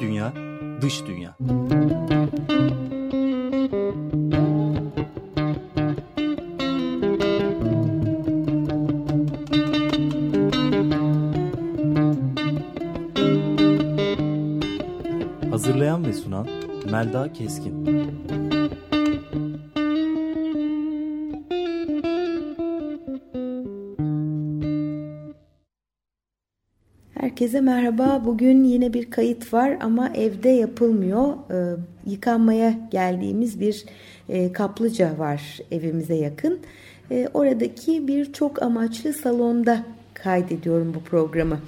dünya, dış dünya. Hazırlayan ve sunan Melda Keskin. Herkese merhaba. Bugün yine bir kayıt var ama evde yapılmıyor. Ee, yıkanmaya geldiğimiz bir e, kaplıca var evimize yakın. E, oradaki bir çok amaçlı salonda kaydediyorum bu programı.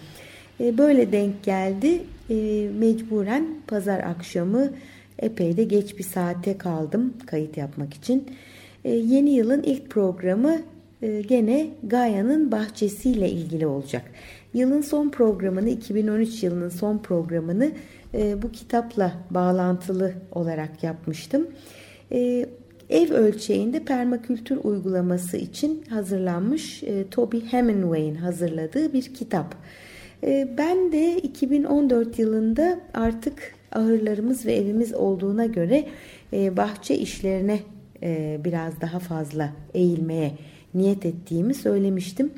E, böyle denk geldi. E, mecburen pazar akşamı epey de geç bir saate kaldım kayıt yapmak için. E, yeni yılın ilk programı e, gene Gaya'nın bahçesiyle ilgili olacak. Yılın son programını 2013 yılının son programını e, bu kitapla bağlantılı olarak yapmıştım. E, ev ölçeğinde permakültür uygulaması için hazırlanmış e, Toby Hemingway'in hazırladığı bir kitap. E, ben de 2014 yılında artık ahırlarımız ve evimiz olduğuna göre e, bahçe işlerine e, biraz daha fazla eğilmeye niyet ettiğimi söylemiştim.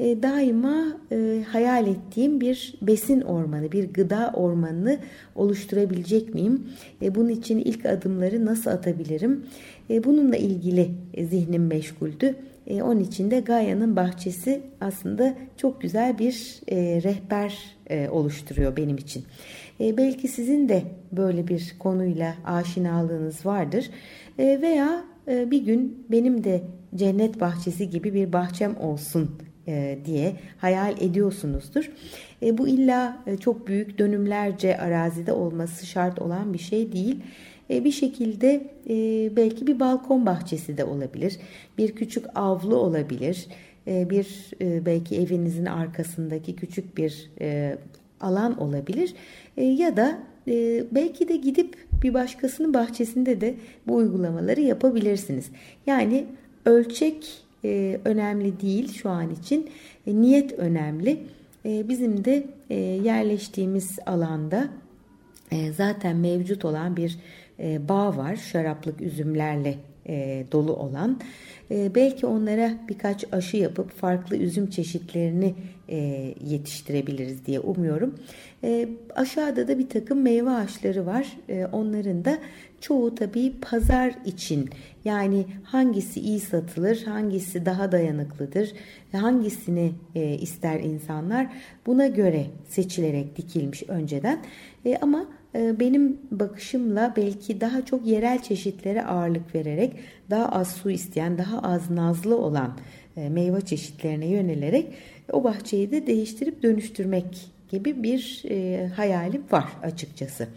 E, daima e, hayal ettiğim bir besin ormanı, bir gıda ormanını oluşturabilecek miyim? E, bunun için ilk adımları nasıl atabilirim? Bununla ilgili zihnim meşguldü. Onun için de Gaya'nın bahçesi aslında çok güzel bir rehber oluşturuyor benim için. Belki sizin de böyle bir konuyla aşinalığınız vardır. Veya bir gün benim de cennet bahçesi gibi bir bahçem olsun e, diye hayal ediyorsunuzdur. E, bu illa e, çok büyük dönümlerce arazide olması şart olan bir şey değil. Bir şekilde belki bir balkon bahçesi de olabilir, bir küçük avlu olabilir, bir belki evinizin arkasındaki küçük bir alan olabilir ya da belki de gidip bir başkasının bahçesinde de bu uygulamaları yapabilirsiniz. Yani ölçek e, önemli değil şu an için. E, niyet önemli. E, bizim de e, yerleştiğimiz alanda e, zaten mevcut olan bir e, bağ var. Şaraplık üzümlerle e, dolu olan. E, belki onlara birkaç aşı yapıp farklı üzüm çeşitlerini e, yetiştirebiliriz diye umuyorum. E, aşağıda da bir takım meyve ağaçları var. E, onların da çoğu tabii pazar için yani hangisi iyi satılır, hangisi daha dayanıklıdır, hangisini e, ister insanlar buna göre seçilerek dikilmiş önceden. E, ama e, benim bakışımla belki daha çok yerel çeşitlere ağırlık vererek daha az su isteyen, daha az nazlı olan e, meyve çeşitlerine yönelerek o bahçeyi de değiştirip dönüştürmek gibi bir e, hayalim var açıkçası.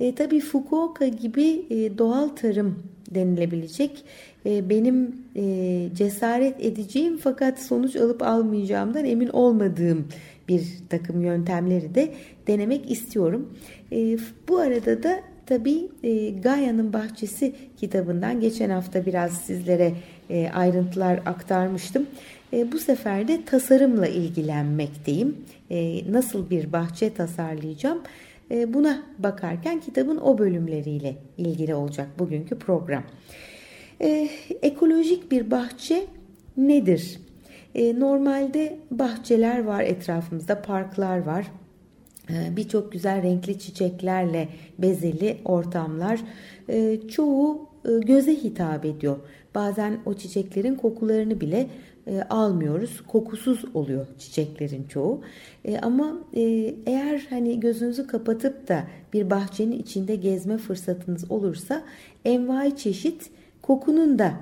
E, tabii Fukuoka gibi e, doğal tarım denilebilecek e, benim e, cesaret edeceğim fakat sonuç alıp almayacağımdan emin olmadığım bir takım yöntemleri de denemek istiyorum. E, bu arada da tabii e, Gaia'nın Bahçesi kitabından geçen hafta biraz sizlere e, ayrıntılar aktarmıştım. E, bu sefer de tasarımla ilgilenmekteyim. E, nasıl bir bahçe tasarlayacağım? E, buna bakarken kitabın o bölümleriyle ilgili olacak bugünkü program. E, ekolojik bir bahçe nedir? E, normalde bahçeler var etrafımızda, parklar var. Birçok güzel renkli çiçeklerle bezeli ortamlar. Çoğu göze hitap ediyor. Bazen o çiçeklerin kokularını bile e, almıyoruz. Kokusuz oluyor çiçeklerin çoğu. E, ama e, eğer hani gözünüzü kapatıp da bir bahçenin içinde gezme fırsatınız olursa envai çeşit kokunun da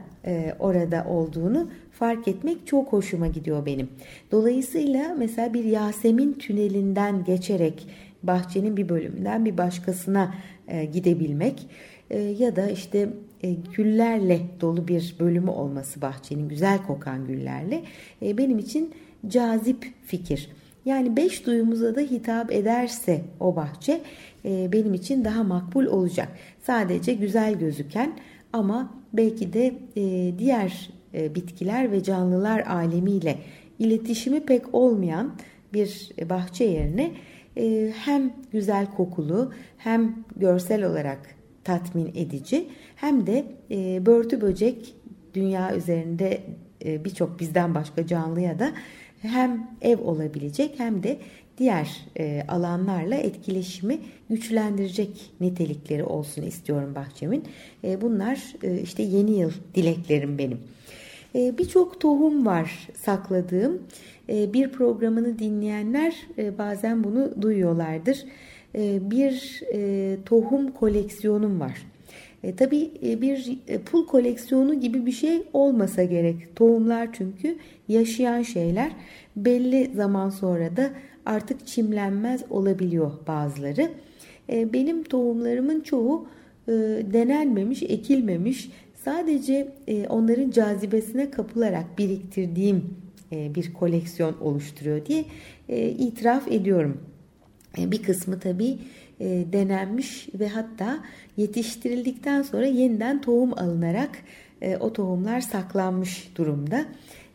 orada olduğunu fark etmek çok hoşuma gidiyor benim. Dolayısıyla mesela bir Yasemin tünelinden geçerek bahçenin bir bölümünden bir başkasına gidebilmek ya da işte e, güllerle dolu bir bölümü olması bahçenin güzel kokan güllerle e, benim için cazip fikir. Yani beş duyumuza da hitap ederse o bahçe e, benim için daha makbul olacak. Sadece güzel gözüken ama belki de diğer bitkiler ve canlılar alemiyle iletişimi pek olmayan bir bahçe yerine e, hem güzel kokulu hem görsel olarak tatmin edici hem de e, börtü böcek dünya üzerinde e, birçok bizden başka canlıya da hem ev olabilecek hem de diğer e, alanlarla etkileşimi güçlendirecek nitelikleri olsun istiyorum bahçemin. E, bunlar e, işte yeni yıl dileklerim benim. E, Birçok tohum var sakladığım. E, bir programını dinleyenler e, bazen bunu duyuyorlardır. E, bir e, tohum koleksiyonum var. E, tabii e, bir e, pul koleksiyonu gibi bir şey olmasa gerek. Tohumlar çünkü yaşayan şeyler. Belli zaman sonra da artık çimlenmez olabiliyor bazıları. E, benim tohumlarımın çoğu e, denenmemiş, ekilmemiş. Sadece e, onların cazibesine kapılarak biriktirdiğim e, bir koleksiyon oluşturuyor diye e, itiraf ediyorum. E, bir kısmı tabii e, denenmiş ve hatta yetiştirildikten sonra yeniden tohum alınarak e, o tohumlar saklanmış durumda.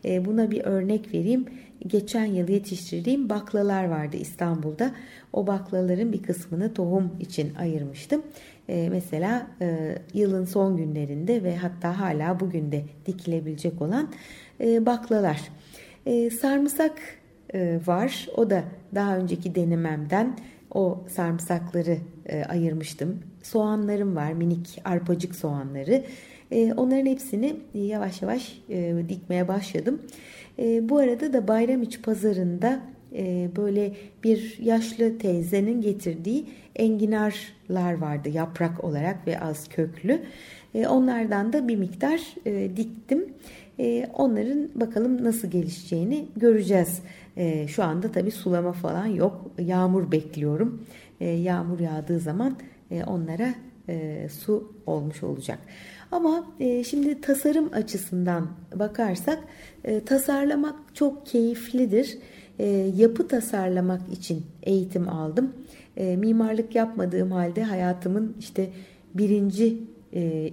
E, buna bir örnek vereyim. Geçen yıl yetiştirdiğim baklalar vardı İstanbul'da. O baklaların bir kısmını tohum için ayırmıştım. E, mesela e, yılın son günlerinde ve hatta hala bugün de dikilebilecek olan e, baklalar. E, sarımsak e, var. O da daha önceki denememden o sarımsakları e, ayırmıştım. Soğanlarım var, minik arpacık soğanları. E, onların hepsini yavaş yavaş e, dikmeye başladım. E, bu arada da Bayramiç pazarında e, böyle bir yaşlı teyzenin getirdiği enginarlar vardı yaprak olarak ve az köklü. E, onlardan da bir miktar e, diktim. E, onların bakalım nasıl gelişeceğini göreceğiz. E, şu anda tabii sulama falan yok. Yağmur bekliyorum. E, yağmur yağdığı zaman e, onlara e, su olmuş olacak. Ama e, şimdi tasarım açısından bakarsak tasarlamak çok keyiflidir. Yapı tasarlamak için eğitim aldım. Mimarlık yapmadığım halde hayatımın işte birinci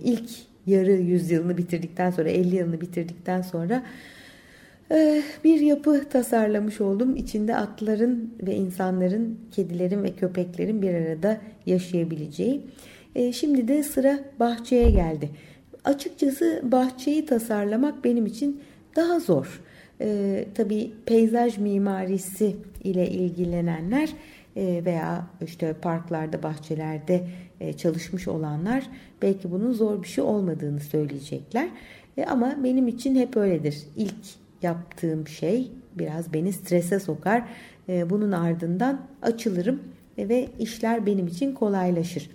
ilk yarı yüzyılını bitirdikten sonra 50 yılını bitirdikten sonra bir yapı tasarlamış oldum. İçinde atların ve insanların, kedilerin ve köpeklerin bir arada yaşayabileceği. E, şimdi de sıra bahçeye geldi. Açıkçası bahçeyi tasarlamak benim için daha zor. E, tabii peyzaj mimarisi ile ilgilenenler veya işte parklarda, bahçelerde çalışmış olanlar belki bunun zor bir şey olmadığını söyleyecekler. Ama benim için hep öyledir. İlk yaptığım şey biraz beni strese sokar. E, bunun ardından açılırım ve işler benim için kolaylaşır.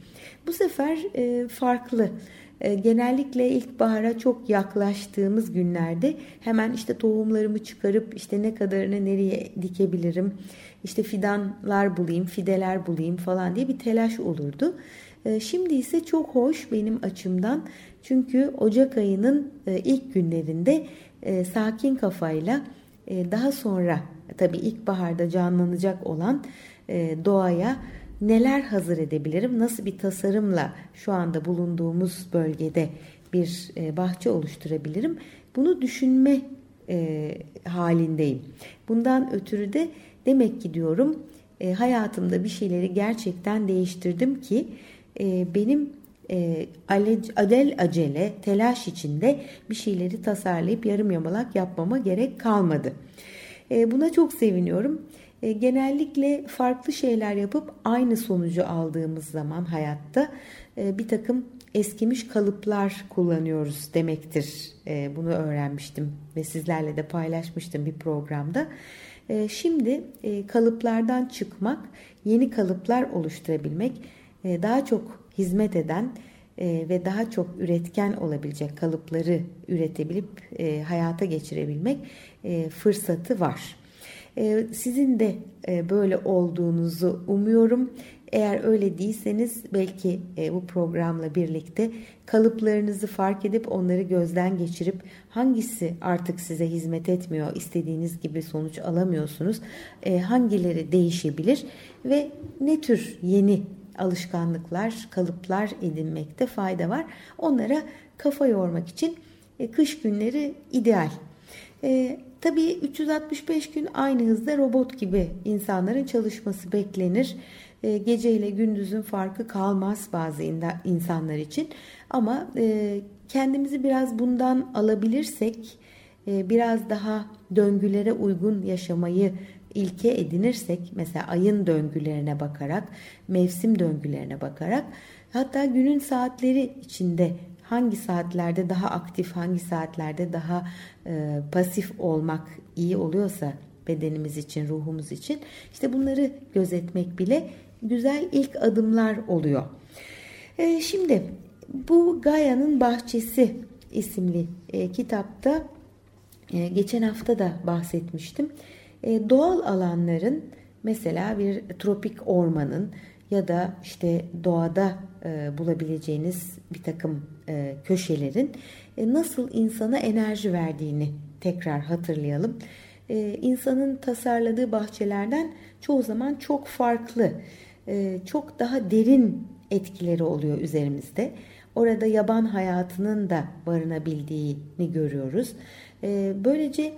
Bu sefer e, farklı. E, genellikle ilkbahara çok yaklaştığımız günlerde hemen işte tohumlarımı çıkarıp işte ne kadarını nereye dikebilirim, işte fidanlar bulayım, fideler bulayım falan diye bir telaş olurdu. E, şimdi ise çok hoş benim açımdan çünkü Ocak ayının ilk günlerinde sakin kafayla daha sonra tabii ilkbaharda canlanacak olan doğaya neler hazır edebilirim? Nasıl bir tasarımla şu anda bulunduğumuz bölgede bir e, bahçe oluşturabilirim? Bunu düşünme e, halindeyim. Bundan ötürü de demek ki diyorum e, hayatımda bir şeyleri gerçekten değiştirdim ki e, benim e, adel acele telaş içinde bir şeyleri tasarlayıp yarım yamalak yapmama gerek kalmadı. E, buna çok seviniyorum. E, genellikle farklı şeyler yapıp aynı sonucu aldığımız zaman hayatta e, bir takım eskimiş kalıplar kullanıyoruz demektir. E, bunu öğrenmiştim ve sizlerle de paylaşmıştım bir programda. Şimdi kalıplardan çıkmak, yeni kalıplar oluşturabilmek, daha çok hizmet eden ve daha çok üretken olabilecek kalıpları üretebilip hayata geçirebilmek fırsatı var. Ee, sizin de e, böyle olduğunuzu umuyorum. Eğer öyle değilseniz belki e, bu programla birlikte kalıplarınızı fark edip onları gözden geçirip hangisi artık size hizmet etmiyor, istediğiniz gibi sonuç alamıyorsunuz, e, hangileri değişebilir ve ne tür yeni alışkanlıklar, kalıplar edinmekte fayda var. Onlara kafa yormak için kış günleri ideal. E, tabii 365 gün aynı hızda robot gibi insanların çalışması beklenir. E, gece ile gündüzün farkı kalmaz bazı insanlar için. Ama e, kendimizi biraz bundan alabilirsek, e, biraz daha döngülere uygun yaşamayı ilke edinirsek, mesela ayın döngülerine bakarak, mevsim döngülerine bakarak, hatta günün saatleri içinde hangi saatlerde daha aktif, hangi saatlerde daha e, pasif olmak iyi oluyorsa bedenimiz için, ruhumuz için işte bunları gözetmek bile güzel ilk adımlar oluyor. E, şimdi bu Gaia'nın Bahçesi isimli e, kitapta e, geçen hafta da bahsetmiştim. E, doğal alanların mesela bir tropik ormanın ya da işte doğada e, bulabileceğiniz bir takım e, köşelerin e, nasıl insana enerji verdiğini tekrar hatırlayalım. E, insanın tasarladığı bahçelerden çoğu zaman çok farklı, e, çok daha derin etkileri oluyor üzerimizde. Orada yaban hayatının da barınabildiğini görüyoruz. E, böylece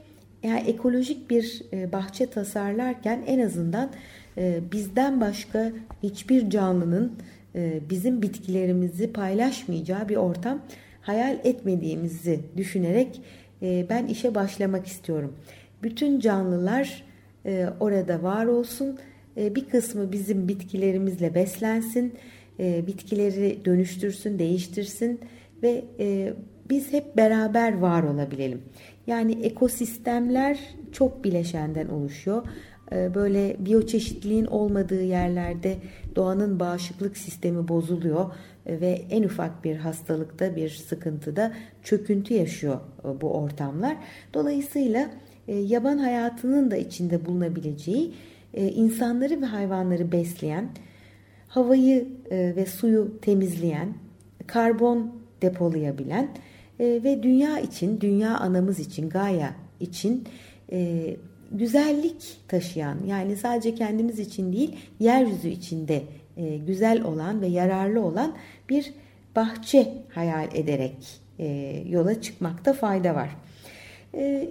yani ekolojik bir e, bahçe tasarlarken en azından e, bizden başka hiçbir canlının e, bizim bitkilerimizi paylaşmayacağı bir ortam hayal etmediğimizi düşünerek ben işe başlamak istiyorum. Bütün canlılar orada var olsun. Bir kısmı bizim bitkilerimizle beslensin. Bitkileri dönüştürsün, değiştirsin ve biz hep beraber var olabilelim. Yani ekosistemler çok bileşenden oluşuyor. Ee, böyle biyoçeşitliliğin olmadığı yerlerde doğanın bağışıklık sistemi bozuluyor ee, ve en ufak bir hastalıkta bir sıkıntıda çöküntü yaşıyor e, bu ortamlar. Dolayısıyla e, yaban hayatının da içinde bulunabileceği e, insanları ve hayvanları besleyen, havayı ve suyu temizleyen, karbon depolayabilen ve dünya için, dünya anamız için, Gaia için güzellik taşıyan yani sadece kendimiz için değil yeryüzü içinde e, güzel olan ve yararlı olan bir bahçe hayal ederek e, yola çıkmakta fayda var. E,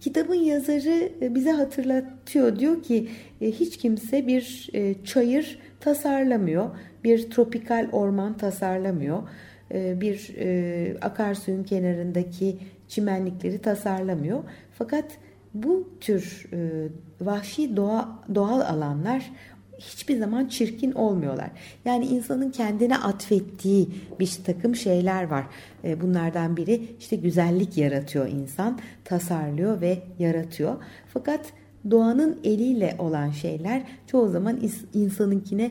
kitabın yazarı e, bize hatırlatıyor diyor ki e, hiç kimse bir e, çayır tasarlamıyor, bir tropikal orman tasarlamıyor, e, bir e, akarsuyun kenarındaki çimenlikleri tasarlamıyor. Fakat bu tür e, vahşi doğa, doğal alanlar hiçbir zaman çirkin olmuyorlar. Yani insanın kendine atfettiği bir takım şeyler var. E, bunlardan biri işte güzellik yaratıyor insan, tasarlıyor ve yaratıyor. Fakat doğanın eliyle olan şeyler çoğu zaman insanınkine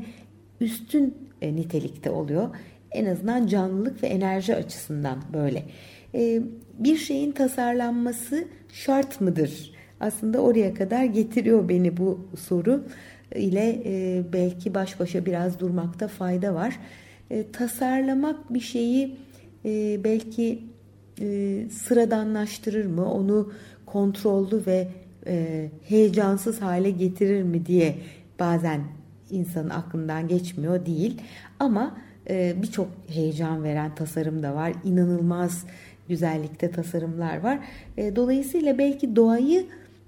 üstün e, nitelikte oluyor. En azından canlılık ve enerji açısından böyle. E, bir şeyin tasarlanması şart mıdır aslında oraya kadar getiriyor beni bu soru ile e, belki baş başa biraz durmakta fayda var. E, tasarlamak bir şeyi e, belki e, sıradanlaştırır mı? Onu kontrollü ve e, heyecansız hale getirir mi diye bazen insanın aklından geçmiyor değil. Ama e, birçok heyecan veren tasarım da var. İnanılmaz güzellikte tasarımlar var. E, dolayısıyla belki doğayı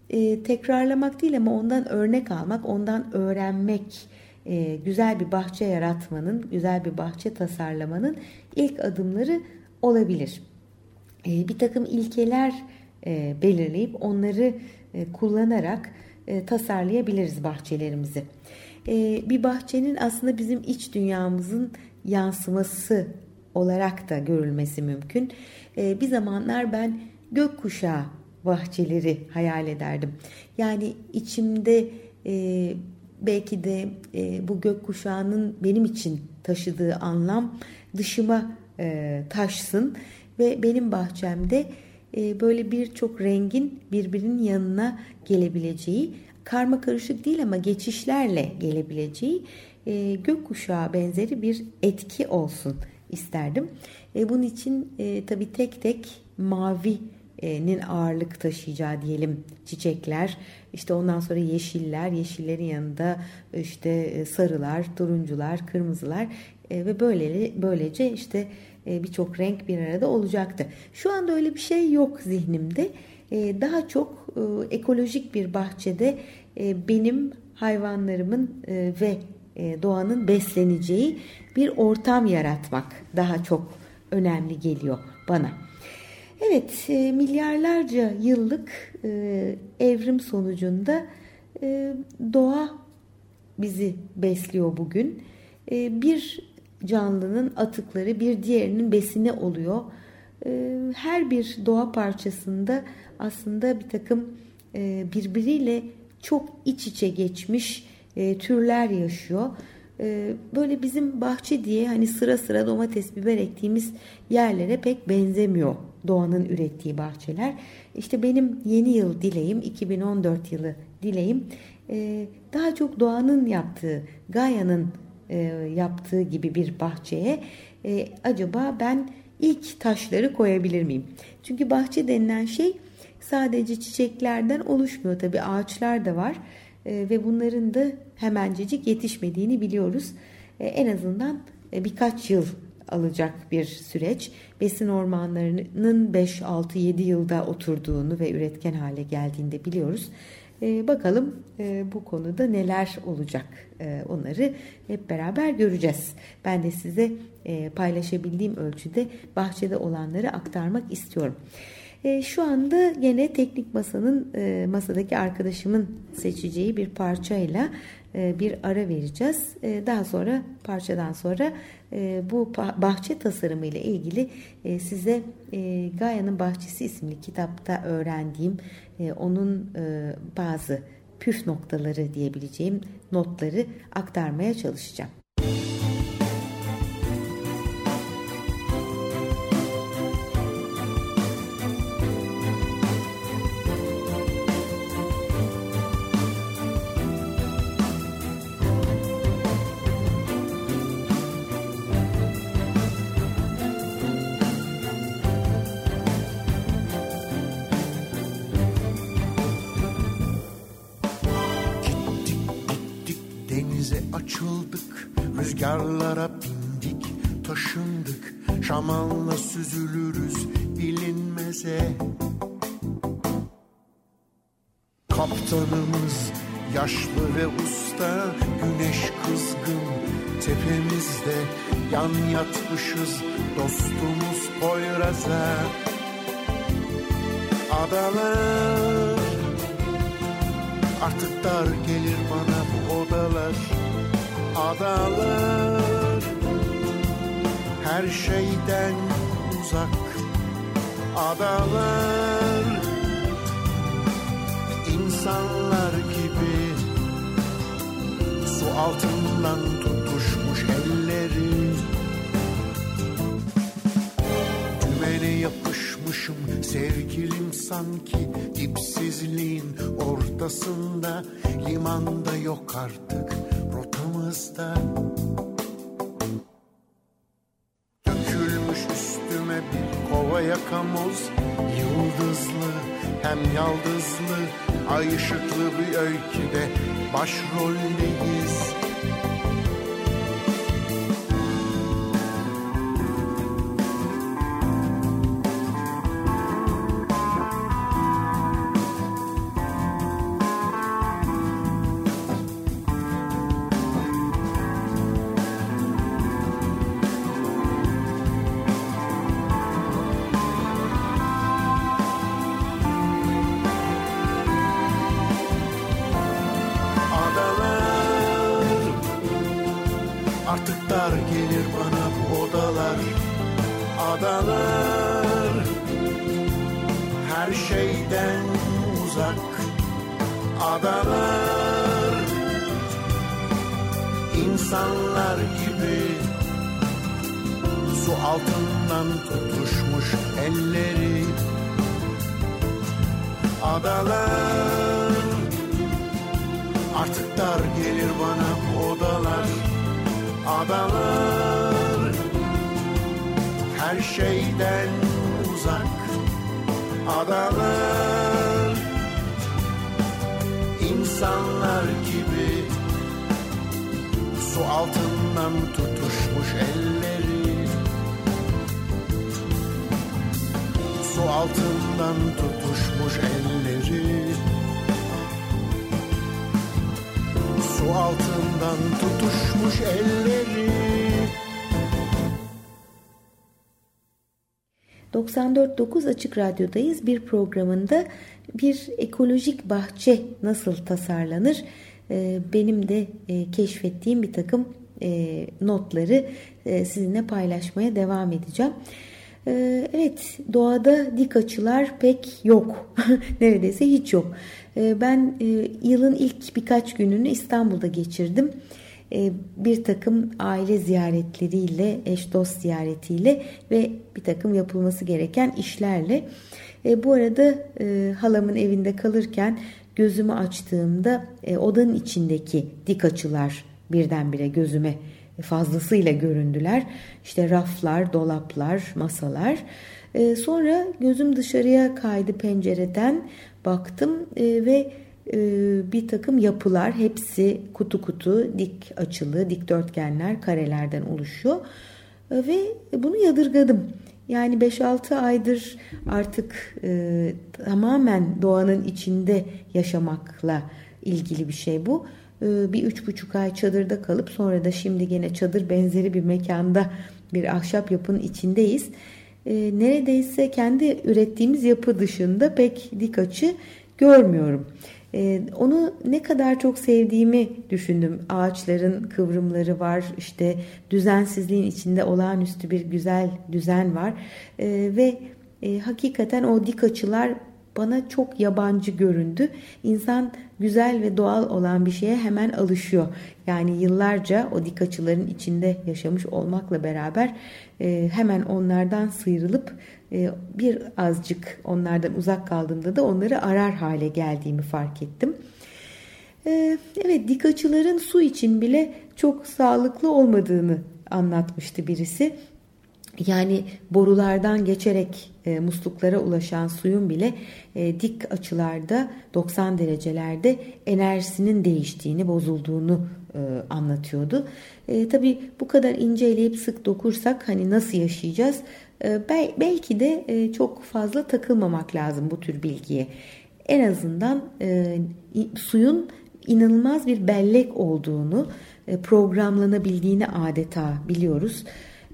e, tekrarlamak değil ama ondan örnek almak, ondan öğrenmek, e, güzel bir bahçe yaratmanın, güzel bir bahçe tasarlamanın ilk adımları olabilir. E, bir takım ilkeler e, belirleyip onları e, kullanarak e, tasarlayabiliriz bahçelerimizi. E, bir bahçenin aslında bizim iç dünyamızın yansıması olarak da görülmesi mümkün. E, bir zamanlar ben gökkuşağı bahçeleri hayal ederdim. Yani içimde e, belki de e, bu gökkuşağının benim için taşıdığı anlam dışıma e, taşsın ve benim bahçemde e, böyle birçok rengin birbirinin yanına gelebileceği karma karışık değil ama geçişlerle gelebileceği e, gökkuşağı benzeri bir etki olsun isterdim. E, bunun için e, tabii tek tek mavi nin ağırlık taşıyacağı diyelim çiçekler işte ondan sonra yeşiller yeşillerin yanında işte sarılar turuncular kırmızılar ve böyle böylece işte e, birçok renk bir arada olacaktı. Şu anda öyle bir şey yok zihnimde. E, daha çok e, ekolojik bir bahçede e, benim hayvanlarımın e, ve e, doğanın besleneceği bir ortam yaratmak daha çok önemli geliyor bana. Evet, e, milyarlarca yıllık e, evrim sonucunda e, doğa bizi besliyor bugün. E, bir canlının atıkları bir diğerinin besine oluyor. E, her bir doğa parçasında aslında bir takım e, birbiriyle çok iç içe geçmiş e, türler yaşıyor. E, böyle bizim bahçe diye hani sıra sıra domates, biber ektiğimiz yerlere pek benzemiyor doğanın ürettiği bahçeler. İşte benim yeni yıl dileğim 2014 yılı dileğim e, daha çok doğanın yaptığı, Gaia'nın e, yaptığı gibi bir bahçeye e, acaba ben ilk taşları koyabilir miyim? Çünkü bahçe denilen şey sadece çiçeklerden oluşmuyor. Tabii ağaçlar da var ve bunların da hemencecik yetişmediğini biliyoruz. E, en azından e, birkaç yıl alacak bir süreç. Besin ormanlarının 5, 6, 7 yılda oturduğunu ve üretken hale geldiğini biliyoruz. E, bakalım e, bu konuda neler olacak onları hep beraber göreceğiz. Ben de size e, paylaşabildiğim ölçüde bahçede olanları aktarmak istiyorum. E, şu anda yine teknik masanın e, masadaki arkadaşımın seçeceği bir parçayla e, bir ara vereceğiz. E, daha sonra parçadan sonra bu bahçe tasarımı ile ilgili size Gaya'nın Bahçesi isimli kitapta öğrendiğim onun bazı püf noktaları diyebileceğim notları aktarmaya çalışacağım. Uzak adalar. İnsanlar gibi Su altından tutuşmuş elleri. Dümene yapışmışım sevgilim sanki Dipsizliğin ortasında. Limanda yok artık yanımızda yaldızlı Ay ışıklı bir öyküde başroldeyiz insanlar insanlar gibi su altından tutuşmuş elleri. Su altından tutuşmuş elleri. Su altından tutuşmuş elleri. 94.9 Açık Radyo'dayız. Bir programında bir ekolojik bahçe nasıl tasarlanır? Ee, benim de e, keşfettiğim bir takım e, notları e, sizinle paylaşmaya devam edeceğim. Ee, evet doğada dik açılar pek yok. Neredeyse hiç yok. Ee, ben yılın ilk birkaç gününü İstanbul'da geçirdim. Bir takım aile ziyaretleriyle, eş dost ziyaretiyle ve bir takım yapılması gereken işlerle. Bu arada halamın evinde kalırken gözümü açtığımda odanın içindeki dik açılar birdenbire gözüme fazlasıyla göründüler. İşte raflar, dolaplar, masalar. E, sonra gözüm dışarıya kaydı pencereden baktım e, ve e, bir takım yapılar hepsi kutu kutu dik açılı dikdörtgenler karelerden oluşuyor. E, ve bunu yadırgadım. Yani 5-6 aydır artık e, tamamen doğanın içinde yaşamakla ilgili bir şey bu. Ee, bir üç buçuk ay çadırda kalıp sonra da şimdi gene çadır benzeri bir mekanda bir ahşap yapının içindeyiz. Ee, neredeyse kendi ürettiğimiz yapı dışında pek dik açı görmüyorum. Ee, onu ne kadar çok sevdiğimi düşündüm. Ağaçların kıvrımları var, işte düzensizliğin içinde olağanüstü bir güzel düzen var ve e, hakikaten o dik açılar bana çok yabancı göründü. İnsan güzel ve doğal olan bir şeye hemen alışıyor. Yani yıllarca o dik açıların içinde yaşamış olmakla beraber e, hemen onlardan sıyrılıp e, bir azıcık onlardan uzak kaldığımda da onları arar hale geldiğimi fark ettim. E, evet dik açıların su için bile çok sağlıklı olmadığını anlatmıştı birisi. Yani borulardan geçerek e, musluklara ulaşan suyun bile e, dik açılarda 90 derecelerde enerjisinin değiştiğini, bozulduğunu e, anlatıyordu. E, tabii bu kadar inceleyip sık dokursak hani nasıl yaşayacağız? E, bel, belki de e, çok fazla takılmamak lazım bu tür bilgiye. En azından e, suyun inanılmaz bir bellek olduğunu, e, programlanabildiğini adeta biliyoruz.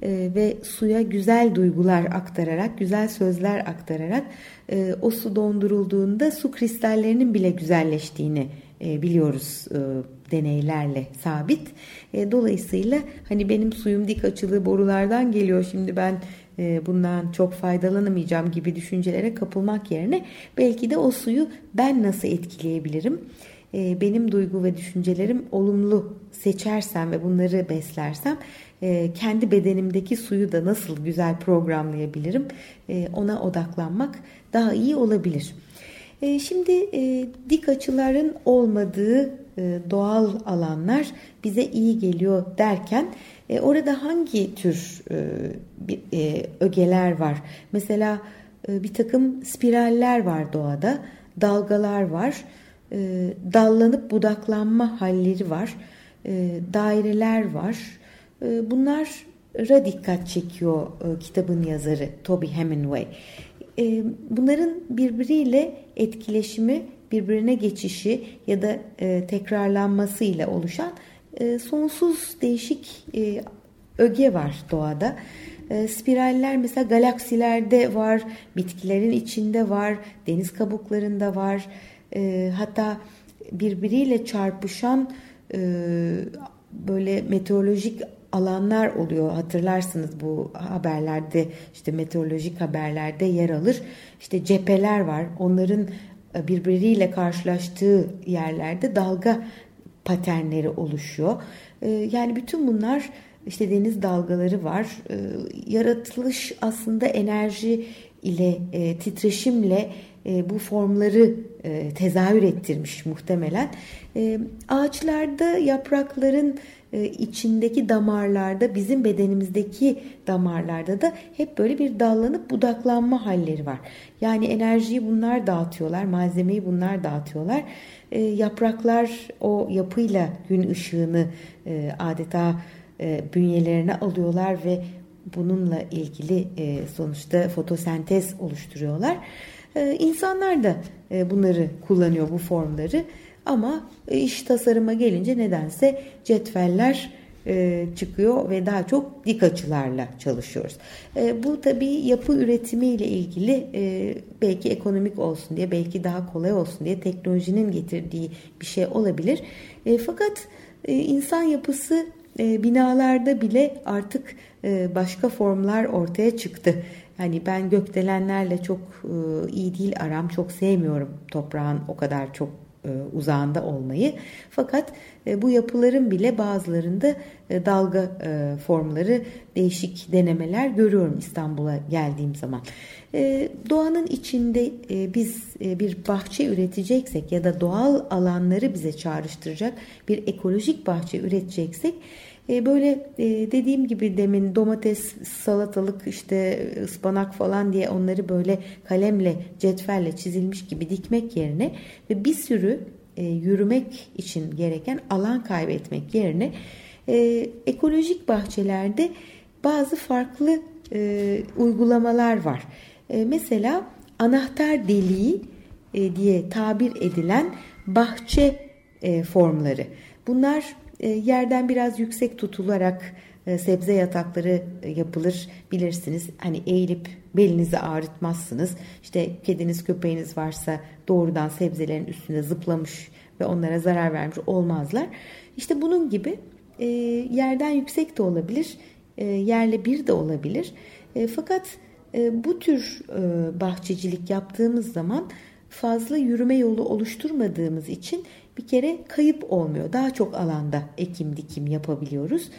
E, ve suya güzel duygular aktararak, güzel sözler aktararak e, o su dondurulduğunda su kristallerinin bile güzelleştiğini e, biliyoruz deneylerle sabit. Dolayısıyla hani benim suyum dik açılı borulardan geliyor şimdi ben bundan çok faydalanamayacağım gibi düşüncelere kapılmak yerine belki de o suyu ben nasıl etkileyebilirim? Benim duygu ve düşüncelerim olumlu seçersem ve bunları beslersem e, kendi bedenimdeki suyu da nasıl güzel programlayabilirim e, ona odaklanmak daha iyi olabilir. E, şimdi dik açıların olmadığı doğal alanlar bize iyi geliyor derken orada hangi tür ögeler var? Mesela bir takım spiraller var doğada, dalgalar var, dallanıp budaklanma halleri var, daireler var, ee, bunlara dikkat çekiyor e, kitabın yazarı Toby Hemingway. Ee, bunların birbiriyle etkileşimi, birbirine geçişi ya da e, tekrarlanmasıyla oluşan e, sonsuz değişik öge var doğada. Spiraller mesela galaksilerde var, bitkilerin içinde var, deniz kabuklarında var. Hatta birbiriyle çarpışan böyle meteorolojik alanlar oluyor. Hatırlarsınız bu haberlerde işte meteorolojik haberlerde yer alır. İşte cepheler var. Onların e, birbiriyle karşılaştığı yerlerde dalga paternleri oluşuyor. E, yani bütün bunlar işte deniz dalgaları var. E, yaratılış aslında enerji ile titreşimle bu formları tezahür ettirmiş muhtemelen. Ağaçlarda yaprakların içindeki damarlarda bizim bedenimizdeki damarlarda da hep böyle bir dallanıp budaklanma halleri var. Yani enerjiyi bunlar dağıtıyorlar, malzemeyi bunlar dağıtıyorlar. E, yapraklar o yapıyla gün ışığını e, adeta bünyelerine alıyorlar ve bununla ilgili e, sonuçta fotosentez oluşturuyorlar. E, insanlar da e, bunları kullanıyor bu formları ama e, iş tasarıma gelince nedense cetveller e, çıkıyor ve daha çok dik açılarla çalışıyoruz. E, bu tabii yapı üretimi ile ilgili belki ekonomik olsun diye belki daha kolay olsun diye teknolojinin getirdiği bir şey olabilir. Fakat insan yapısı binalarda bile artık başka formlar ortaya çıktı. Yani ben gökdelenlerle çok iyi değil aram çok sevmiyorum toprağın o kadar çok uzağında olmayı. Fakat e, bu yapıların bile bazılarında e, dalga formları değişik denemeler görüyorum İstanbul'a geldiğim zaman. Doğanın içinde biz bir bahçe üreteceksek ya da doğal alanları bize çağrıştıracak bir ekolojik bahçe üreteceksek e, böyle e, dediğim gibi demin domates, salatalık, işte ıspanak falan diye onları böyle kalemle, cetvelle çizilmiş gibi dikmek yerine ve bir sürü e, yürümek için gereken alan kaybetmek yerine ekolojik bahçelerde bazı farklı uygulamalar var. Mesela anahtar deliği diye tabir edilen bahçe formları. Bunlar e, yerden biraz yüksek tutularak e, sebze yatakları e, yapılır bilirsiniz. Hani eğilip belinizi ağrıtmazsınız. İşte kediniz köpeğiniz varsa doğrudan sebzelerin üstünde zıplamış ve onlara zarar vermiş olmazlar. İşte bunun gibi yerden yüksek de olabilir, yerle bir de olabilir. Fakat bu tür bahçecilik yaptığımız zaman fazla yürüme yolu oluşturmadığımız için bir kere kayıp olmuyor. Daha çok alanda ekim dikim yapabiliyoruz.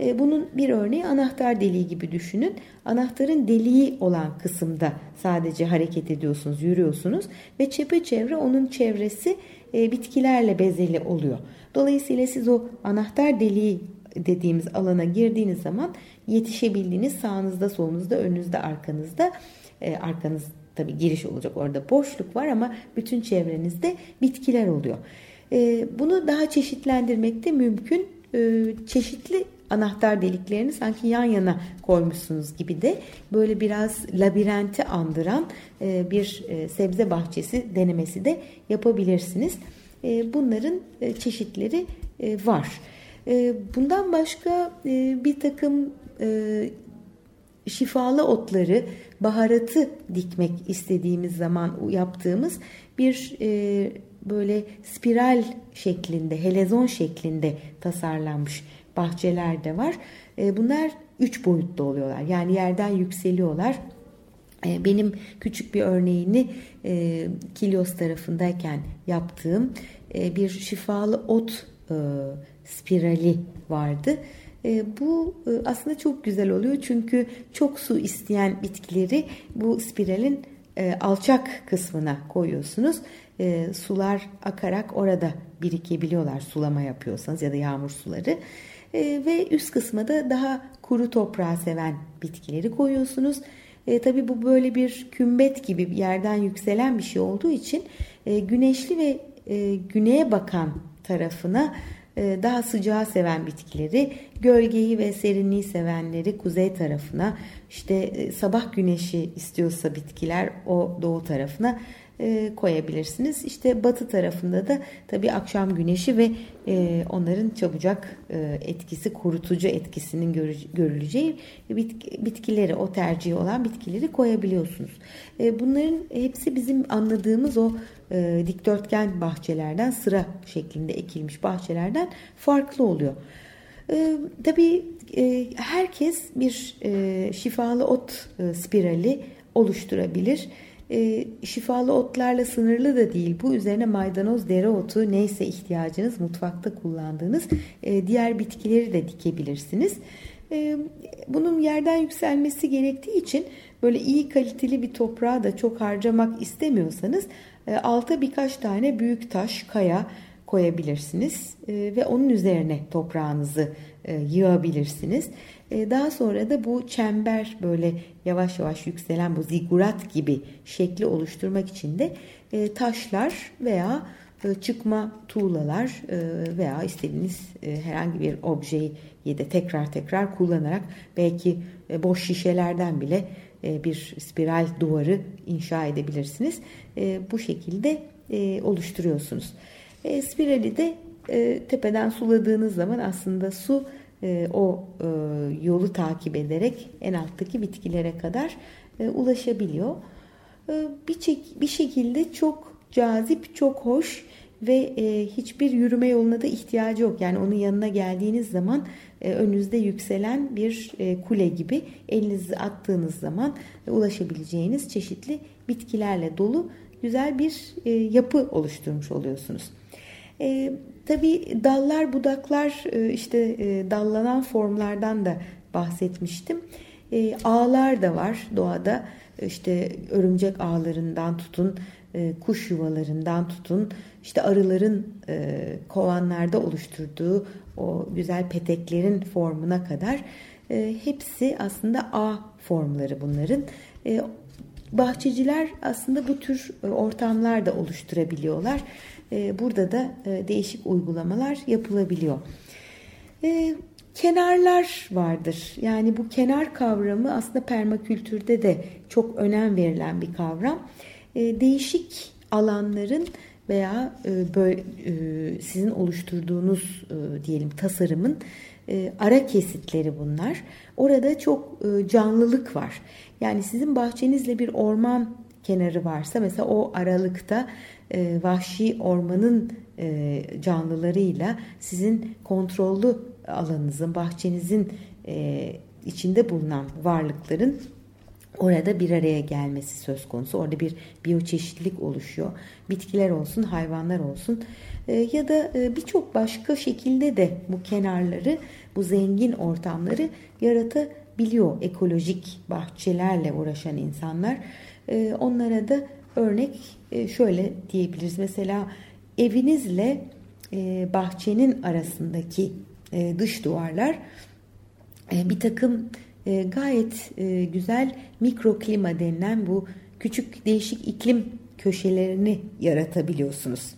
E, bunun bir örneği anahtar deliği gibi düşünün. Anahtarın deliği olan kısımda sadece hareket ediyorsunuz, yürüyorsunuz ve çepeçevre onun çevresi e, bitkilerle bezeli oluyor. Dolayısıyla siz o anahtar deliği dediğimiz alana girdiğiniz zaman yetişebildiğiniz sağınızda, solunuzda, önünüzde, arkanızda, e, arkanız tabii giriş olacak orada boşluk var ama bütün çevrenizde bitkiler oluyor. Ee, bunu daha çeşitlendirmek de mümkün. Ee, çeşitli anahtar deliklerini sanki yan yana koymuşsunuz gibi de böyle biraz labirenti andıran e, bir e, sebze bahçesi denemesi de yapabilirsiniz. E, bunların çeşitleri var. Bundan başka bir takım şifalı otları, baharatı dikmek istediğimiz zaman yaptığımız bir böyle spiral şeklinde, helezon şeklinde tasarlanmış bahçeler de var. E, bunlar üç boyutlu oluyorlar. Yani yerden yükseliyorlar. E, benim küçük bir örneğini e, Kilios tarafındayken yaptığım bir şifalı ot spirali vardı. Bu aslında çok güzel oluyor çünkü çok su isteyen bitkileri bu spiralin alçak kısmına koyuyorsunuz e, sular akarak orada birikebiliyorlar sulama yapıyorsanız ya da yağmur suları. E, ve üst kısma da daha kuru toprağı seven bitkileri koyuyorsunuz. E, tabii bu böyle bir kümbet gibi bir yerden yükselen bir şey olduğu için e, güneşli ve e, güneye bakan tarafına e, daha sıcağı seven bitkileri, gölgeyi ve serinliği sevenleri kuzey tarafına, işte e, sabah güneşi istiyorsa bitkiler o doğu tarafına e, koyabilirsiniz. İşte batı tarafında da tabi akşam güneşi ve e, onların çabucak etkisi, kurutucu etkisinin görüleceği bitkileri, o tercihi olan bitkileri koyabiliyorsunuz. bunların hepsi bizim anladığımız o dikdörtgen bahçelerden, sıra şeklinde ekilmiş bahçelerden farklı oluyor. E, tabii herkes bir e, şifalı ot e, spirali oluşturabilir e, şifalı otlarla sınırlı da değil. Bu üzerine maydanoz, dereotu neyse ihtiyacınız mutfakta kullandığınız diğer bitkileri de dikebilirsiniz. Bunun yerden yükselmesi gerektiği için böyle iyi kaliteli bir toprağı da çok harcamak istemiyorsanız e, alta birkaç tane büyük taş, kaya koyabilirsiniz e, ve onun üzerine toprağınızı e, yığabilirsiniz. E, daha sonra da bu çember böyle yavaş yavaş yükselen bu zigurat gibi şekli oluşturmak için de taşlar veya çıkma tuğlalar veya istediğiniz herhangi bir objeyi de tekrar tekrar kullanarak belki boş şişelerden bile bir spiral duvarı inşa edebilirsiniz. Bu şekilde oluşturuyorsunuz. Spirali de tepeden suladığınız zaman aslında su o yolu takip ederek en alttaki bitkilere kadar ulaşabiliyor. Bir, bir şekilde çok cazip, çok hoş ve e, hiçbir yürüme yoluna da ihtiyacı yok. Yani onun yanına geldiğiniz zaman e, önünüzde yükselen bir e, kule gibi elinizi attığınız zaman e, ulaşabileceğiniz çeşitli bitkilerle dolu güzel bir e, yapı oluşturmuş oluyorsunuz. E, tabii dallar, budaklar, e, işte e, dallanan formlardan da bahsetmiştim. E, ağlar da var doğada. İşte örümcek ağlarından tutun e, kuş yuvalarından tutun işte arıların e, kovanlarda oluşturduğu o güzel peteklerin formuna kadar e, hepsi aslında A formları bunların. bahçeciler aslında bu tür ortamlar da oluşturabiliyorlar. Burada da değişik uygulamalar yapılabiliyor. kenarlar vardır. Yani bu kenar kavramı aslında permakültürde de çok önem verilen bir kavram. E, değişik alanların veya e, e, sizin oluşturduğunuz diyelim tasarımın ara kesitleri bunlar. Orada çok canlılık var. Yani sizin bahçenizle bir orman kenarı varsa mesela o aralıkta vahşi ormanın canlılarıyla sizin kontrollü alanınızın, bahçenizin içinde bulunan varlıkların orada bir araya gelmesi söz konusu. Orada bir biyoçeşitlilik oluşuyor. Bitkiler olsun, hayvanlar olsun e, ya da e, birçok başka şekilde de bu kenarları, bu zengin ortamları yaratabiliyor ekolojik bahçelerle uğraşan insanlar. E, onlara da örnek şöyle diyebiliriz. Mesela evinizle bahçenin arasındaki dış duvarlar bir takım e, gayet e, güzel mikroklima denilen bu küçük değişik iklim köşelerini yaratabiliyorsunuz.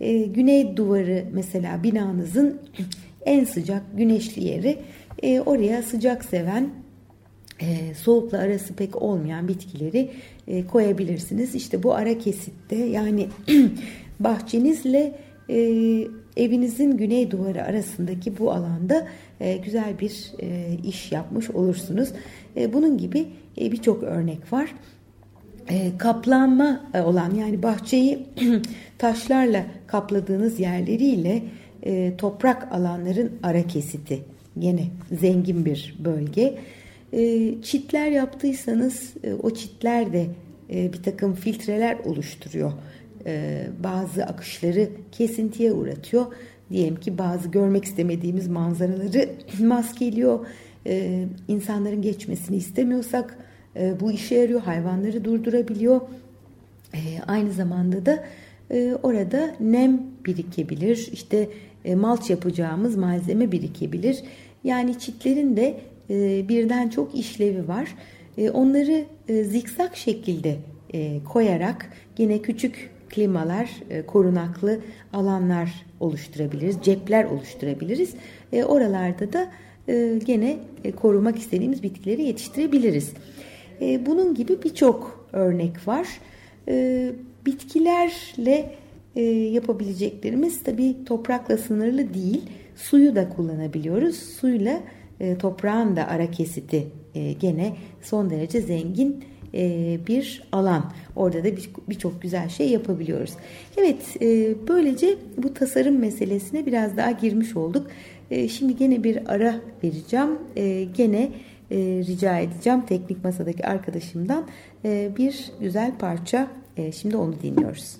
E, güney duvarı mesela binanızın en sıcak güneşli yeri e, oraya sıcak seven e, soğukla arası pek olmayan bitkileri e, koyabilirsiniz. İşte bu ara kesitte yani bahçenizle e, evinizin güney duvarı arasındaki bu alanda e, güzel bir e, iş yapmış olursunuz. E, bunun gibi e, birçok örnek var. E, kaplanma e, olan yani bahçeyi taşlarla kapladığınız yerleriyle e, toprak alanların ara kesiti. Yine zengin bir bölge. E, çitler yaptıysanız e, o çitler de e, bir takım filtreler oluşturuyor e, bazı akışları kesintiye uğratıyor. Diyelim ki bazı görmek istemediğimiz manzaraları maskeliyor. E, insanların geçmesini istemiyorsak e, bu işe yarıyor. Hayvanları durdurabiliyor. Aynı zamanda da orada nem birikebilir. İşte malç yapacağımız malzeme birikebilir. Yani çitlerin de e, birden çok işlevi var. E, onları e, zikzak şekilde koyarak yine küçük klimalar, korunaklı alanlar oluşturabiliriz, cepler oluşturabiliriz. Oralarda da e, gene korumak istediğimiz bitkileri yetiştirebiliriz. Bunun gibi birçok örnek var. Bitkilerle yapabileceklerimiz tabi toprakla sınırlı değil. Suyu da kullanabiliyoruz. Suyla toprağın da ara kesiti gene son derece zengin e, bir alan. Orada da birçok bir güzel şey yapabiliyoruz. Evet e, böylece bu tasarım meselesine biraz daha girmiş olduk. E, şimdi gene bir ara vereceğim. Gene rica edeceğim teknik masadaki arkadaşımdan bir güzel parça. Şimdi onu dinliyoruz.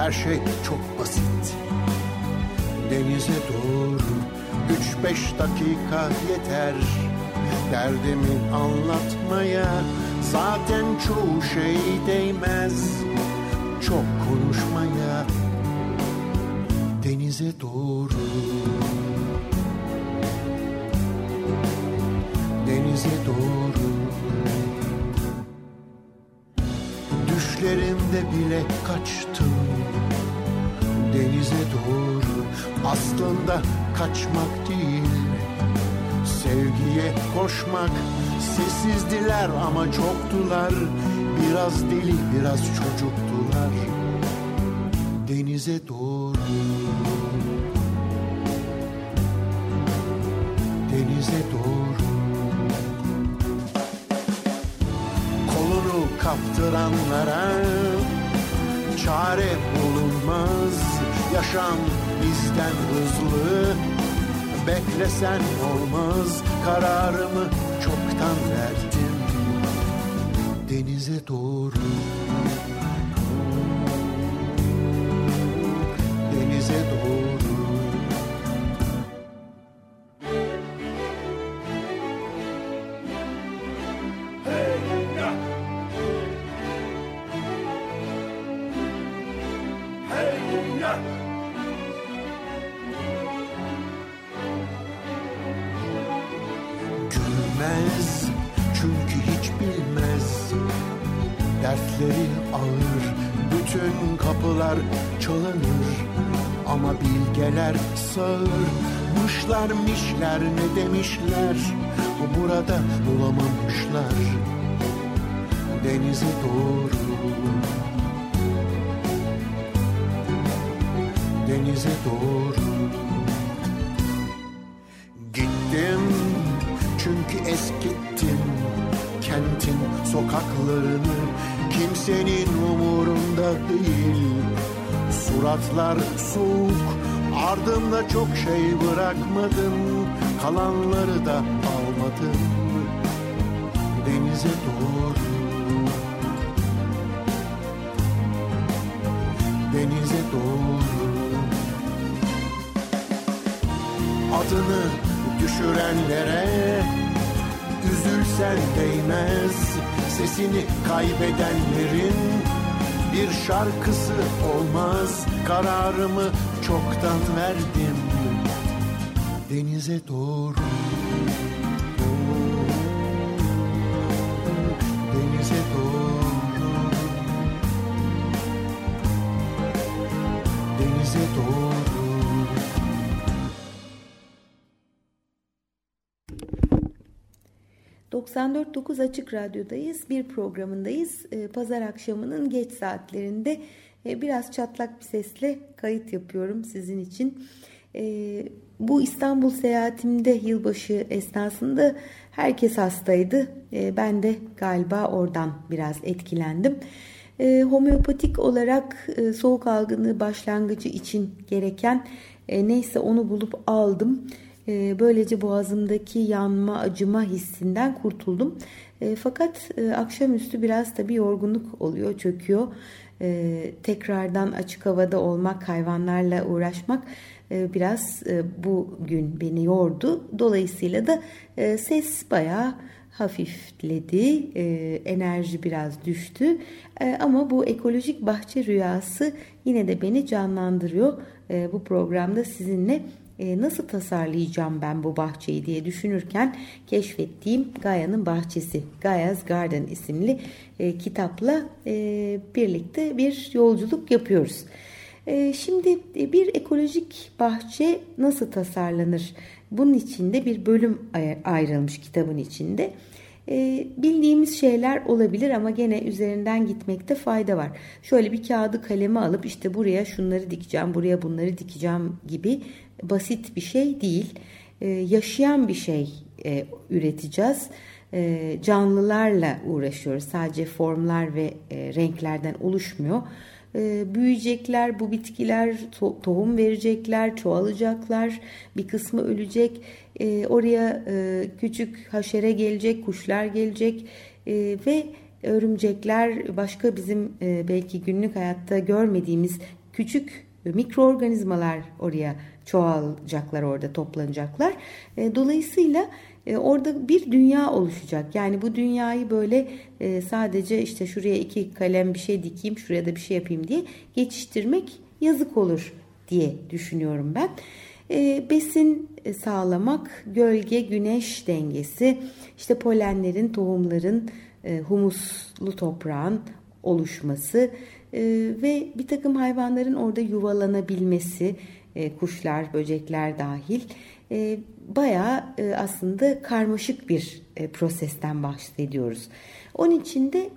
Her şey çok basit. Denize doğru üç beş dakika yeter. Derdimi anlatmaya zaten çoğu şey değmez. Çok konuşmaya denize doğru. Denize doğru Düşlerimde bile kaçtım. Denize doğru Aslında kaçmak değil. Sevgiye koşmak Sessizdiler ama çoktular. Biraz deli biraz çocuktular. Denize doğru. Denize doğru. Kolunu kaptıranlara Çare bulunmaz. Yaşam bizden hızlı Beklesen olmaz. Kararımı çoktan verdim. Denize doğru Gülmez çünkü hiç bilmez. Dertleri ağır bütün kapılar çalınır. Ama bilgeler sağır Mışlar mişler ne demişler? Burada bulamamışlar. Denize doğru Denize doğru. Gittim çünkü eskittim kentin sokaklarını. Kimsenin umurunda değil. Suratlar soğuk ardımda çok şey bırakmadım. Kalanları da almadım. Denize doğru adını düşürenlere. Üzülsen değmez sesini kaybedenlerin. Bir şarkısı olmaz kararımı çoktan verdim. Denize doğru 94.9 Açık Radyo'dayız. Bir programındayız. Ee, Pazar akşamının geç saatlerinde e, biraz çatlak bir sesle kayıt yapıyorum sizin için. Ee, bu İstanbul seyahatimde yılbaşı esnasında herkes hastaydı. Ee, ben de galiba oradan biraz etkilendim. Homeopatik olarak e, soğuk algını başlangıcı için gereken e, neyse onu bulup aldım. Ee, böylece boğazımdaki yanma, acıma hissinden kurtuldum. Ee, fakat e, akşamüstü biraz tabii yorgunluk oluyor, çöküyor. Ee, tekrardan açık havada olmak, hayvanlarla uğraşmak e, biraz e, bugün beni yordu. Dolayısıyla da ses bayağı hafifledi, enerji biraz düştü. Ama bu ekolojik bahçe rüyası yine de beni canlandırıyor. Bu programda sizinle e, nasıl tasarlayacağım ben bu bahçeyi diye düşünürken keşfettiğim Gaia'nın Bahçesi, Gaia's Garden isimli e, kitapla e, birlikte bir yolculuk yapıyoruz. Şimdi bir ekolojik bahçe nasıl tasarlanır? Bunun içinde bir bölüm ayrılmış kitabın içinde. E, bildiğimiz şeyler olabilir ama gene üzerinden gitmekte fayda var. Şöyle bir kağıdı kaleme alıp işte buraya şunları dikeceğim, buraya bunları dikeceğim gibi basit bir şey değil. Ee, yaşayan bir şey e, üreteceğiz. Ee, canlılarla uğraşıyoruz. Sadece formlar ve e, renklerden oluşmuyor. Ee, büyüyecekler, bu bitkiler tohum verecekler, çoğalacaklar, bir kısmı ölecek. Oraya e, küçük haşere gelecek, kuşlar gelecek ve örümcekler başka bizim belki günlük hayatta görmediğimiz küçük mikroorganizmalar oraya çoğalacaklar orada toplanacaklar. E, dolayısıyla e, orada bir dünya oluşacak. Yani bu dünyayı böyle e, sadece işte şuraya iki kalem bir şey dikeyim, şuraya da bir şey yapayım diye geçiştirmek yazık olur diye düşünüyorum ben. E, besin sağlamak, gölge, güneş dengesi, işte polenlerin, tohumların, e, humuslu toprağın oluşması e, ve bir takım hayvanların orada yuvalanabilmesi, e, kuşlar, böcekler dahil bayağı aslında karmaşık bir prosesten bahsediyoruz. Onun için de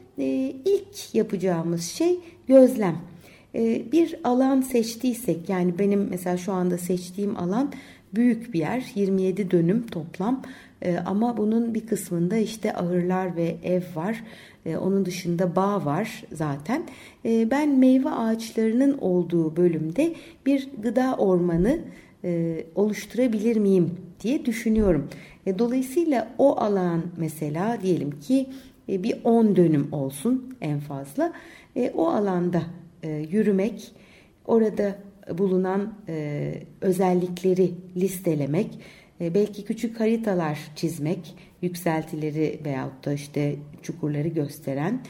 ilk yapacağımız şey gözlem. E, bir alan seçtiysek yani benim mesela şu anda seçtiğim alan büyük bir yer 27 dönüm toplam e, ama bunun bir kısmında işte ahırlar ve ev var. E, onun dışında bağ var zaten. Ben meyve ağaçlarının olduğu bölümde bir gıda ormanı e, oluşturabilir miyim diye düşünüyorum. E, dolayısıyla o alan mesela diyelim ki e, bir 10 dönüm olsun en fazla. O alanda e, yürümek, orada bulunan e, özellikleri listelemek, e, belki küçük haritalar çizmek, yükseltileri veyahut da işte çukurları gösteren,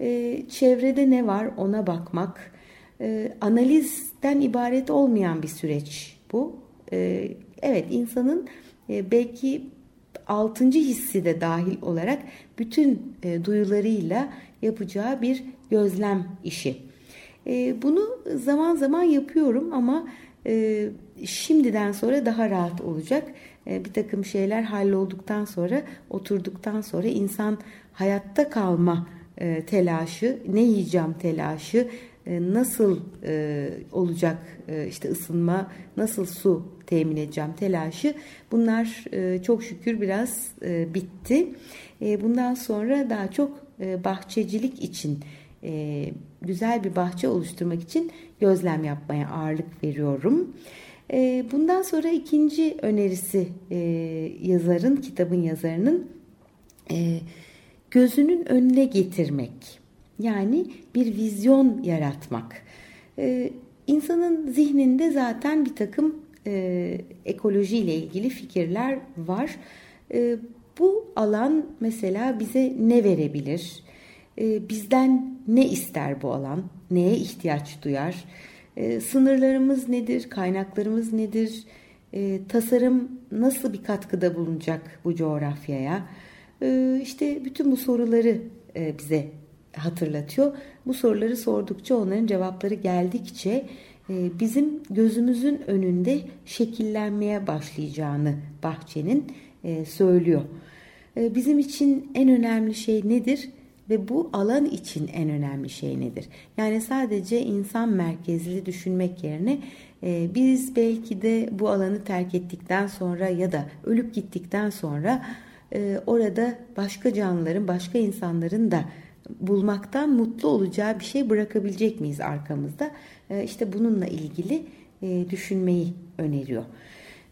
e, çevrede ne var ona bakmak, e, analizden ibaret olmayan bir süreç bu. E, evet insanın e, belki altıncı hissi de dahil olarak bütün e, duyularıyla yapacağı bir gözlem işi. E, bunu zaman zaman yapıyorum ama e, şimdiden sonra daha rahat olacak. E, bir takım şeyler hallolduktan sonra, oturduktan sonra insan hayatta kalma e, telaşı, ne yiyeceğim telaşı, e, nasıl olacak işte ısınma, nasıl su temin edeceğim telaşı bunlar çok şükür biraz bitti. Bundan sonra daha çok bahçecilik için e, güzel bir bahçe oluşturmak için gözlem yapmaya ağırlık veriyorum. E, bundan sonra ikinci önerisi e, yazarın, kitabın yazarının e, gözünün önüne getirmek. Yani bir vizyon yaratmak. E, insanın zihninde zaten bir takım e, ekolojiyle ilgili fikirler var. E, bu alan mesela bize ne verebilir? E, bizden ne ister bu alan? Neye ihtiyaç duyar? E, sınırlarımız nedir? Kaynaklarımız nedir? E, tasarım nasıl bir katkıda bulunacak bu coğrafyaya? İşte bütün bu soruları e, bize hatırlatıyor. Bu soruları sordukça onların cevapları geldikçe e, bizim gözümüzün önünde şekillenmeye başlayacağını bahçenin e, söylüyor. Bizim için en önemli şey nedir? Ve bu alan için en önemli şey nedir? Yani sadece insan merkezli düşünmek yerine biz belki de bu alanı terk ettikten sonra ya da ölüp gittikten sonra orada başka canlıların, başka insanların da bulmaktan mutlu olacağı bir şey bırakabilecek miyiz arkamızda? E, işte bununla ilgili e, düşünmeyi öneriyor.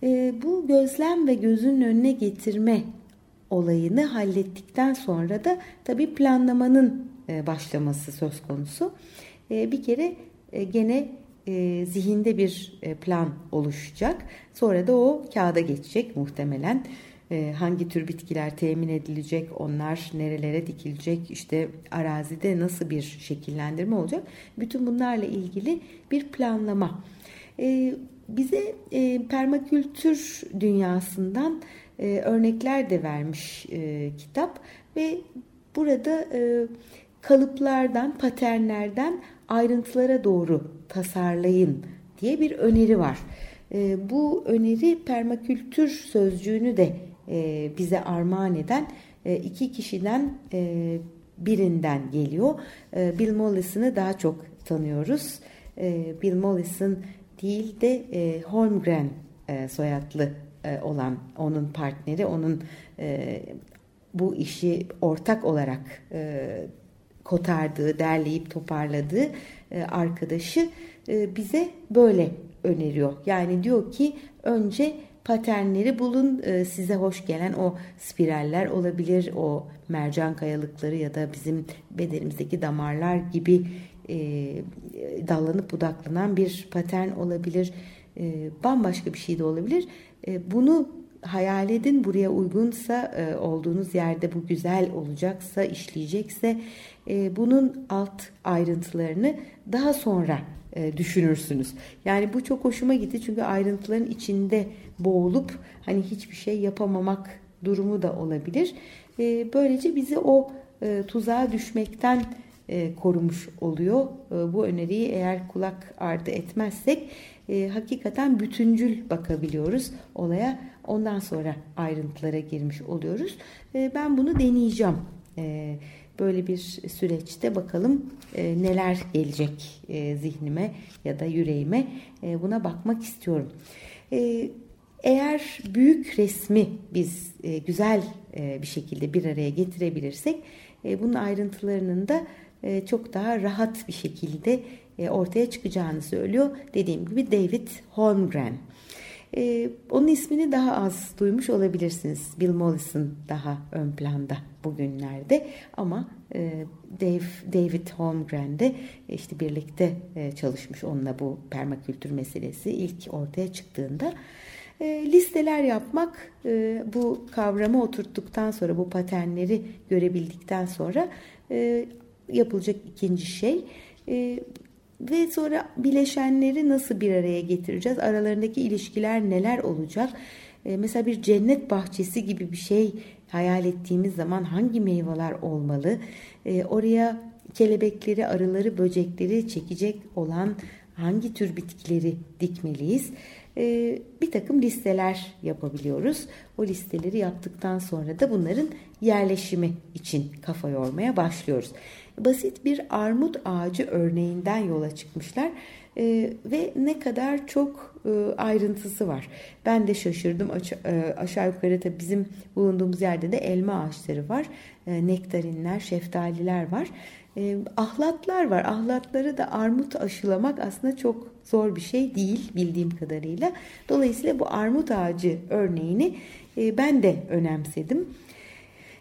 E, bu gözlem ve gözün önüne getirme olayını hallettikten sonra da tabii planlamanın başlaması söz konusu. Bir kere gene zihinde bir plan oluşacak. Sonra da o kağıda geçecek muhtemelen. Hangi tür bitkiler temin edilecek, onlar nerelere dikilecek, işte arazide nasıl bir şekillendirme olacak. Bütün bunlarla ilgili bir planlama. Bize e, permakültür dünyasından e, örnekler de vermiş e, kitap ve burada kalıplardan, paternlerden ayrıntılara doğru tasarlayın diye bir öneri var. Bu öneri permakültür sözcüğünü de e, bize armağan eden e, iki kişiden e, birinden geliyor. E, Bill Mollison'ı daha çok tanıyoruz. E, Bill Mollison değil de e, Holmgren e, soyadlı e, olan onun partneri, onun e, bu işi ortak olarak e, kotardığı, derleyip toparladığı e, arkadaşı e, bize böyle öneriyor. Yani diyor ki önce paternleri bulun e, size hoş gelen o spiraller olabilir o mercan kayalıkları ya da bizim bedenimizdeki damarlar gibi e, dallanıp budaklanan bir patern olabilir e, bambaşka bir şey de olabilir bunu hayal edin buraya uygunsa olduğunuz yerde bu güzel olacaksa işleyecekse bunun alt ayrıntılarını daha sonra e, düşünürsünüz. Yani bu çok hoşuma gitti çünkü ayrıntıların içinde boğulup hani hiçbir şey yapamamak durumu da olabilir. E, böylece bizi o e, tuzağa düşmekten e, korumuş oluyor. E, bu öneriyi eğer kulak ardı etmezsek e, hakikaten bütüncül bakabiliyoruz olaya. Ondan sonra ayrıntılara girmiş oluyoruz. Ben bunu deneyeceğim. Böyle bir süreçte bakalım neler gelecek zihnime ya da yüreğime buna bakmak istiyorum. Eğer büyük resmi biz güzel bir şekilde bir araya getirebilirsek bunun ayrıntılarının da çok daha rahat bir şekilde e, ortaya çıkacağını söylüyor. Dediğim gibi David Holmgren. E, onun ismini daha az duymuş olabilirsiniz. Bill Mollison daha ön planda bugünlerde ama Dave, David Holmgren de işte birlikte çalışmış onunla bu permakültür meselesi ilk ortaya çıktığında. listeler yapmak bu kavramı oturttuktan sonra bu paternleri görebildikten sonra yapılacak ikinci şey. E, ve sonra bileşenleri nasıl bir araya getireceğiz? Aralarındaki ilişkiler neler olacak? E, mesela bir cennet bahçesi gibi bir şey hayal ettiğimiz zaman hangi meyveler olmalı? E, oraya kelebekleri, arıları, böcekleri çekecek olan hangi tür bitkileri dikmeliyiz? E, bir takım listeler yapabiliyoruz. O listeleri yaptıktan sonra da bunların yerleşimi için kafa yormaya başlıyoruz basit bir armut ağacı örneğinden yola çıkmışlar e, ve ne kadar çok e, ayrıntısı var. Ben de şaşırdım Aş e, aşağı yukarı da bizim bulunduğumuz yerde de elma ağaçları var, e, nektarinler, şeftaliler var. E, ahlatlar var. Ahlatları da armut aşılamak aslında çok zor bir şey değil bildiğim kadarıyla. Dolayısıyla bu armut ağacı örneğini e, ben de önemsedim.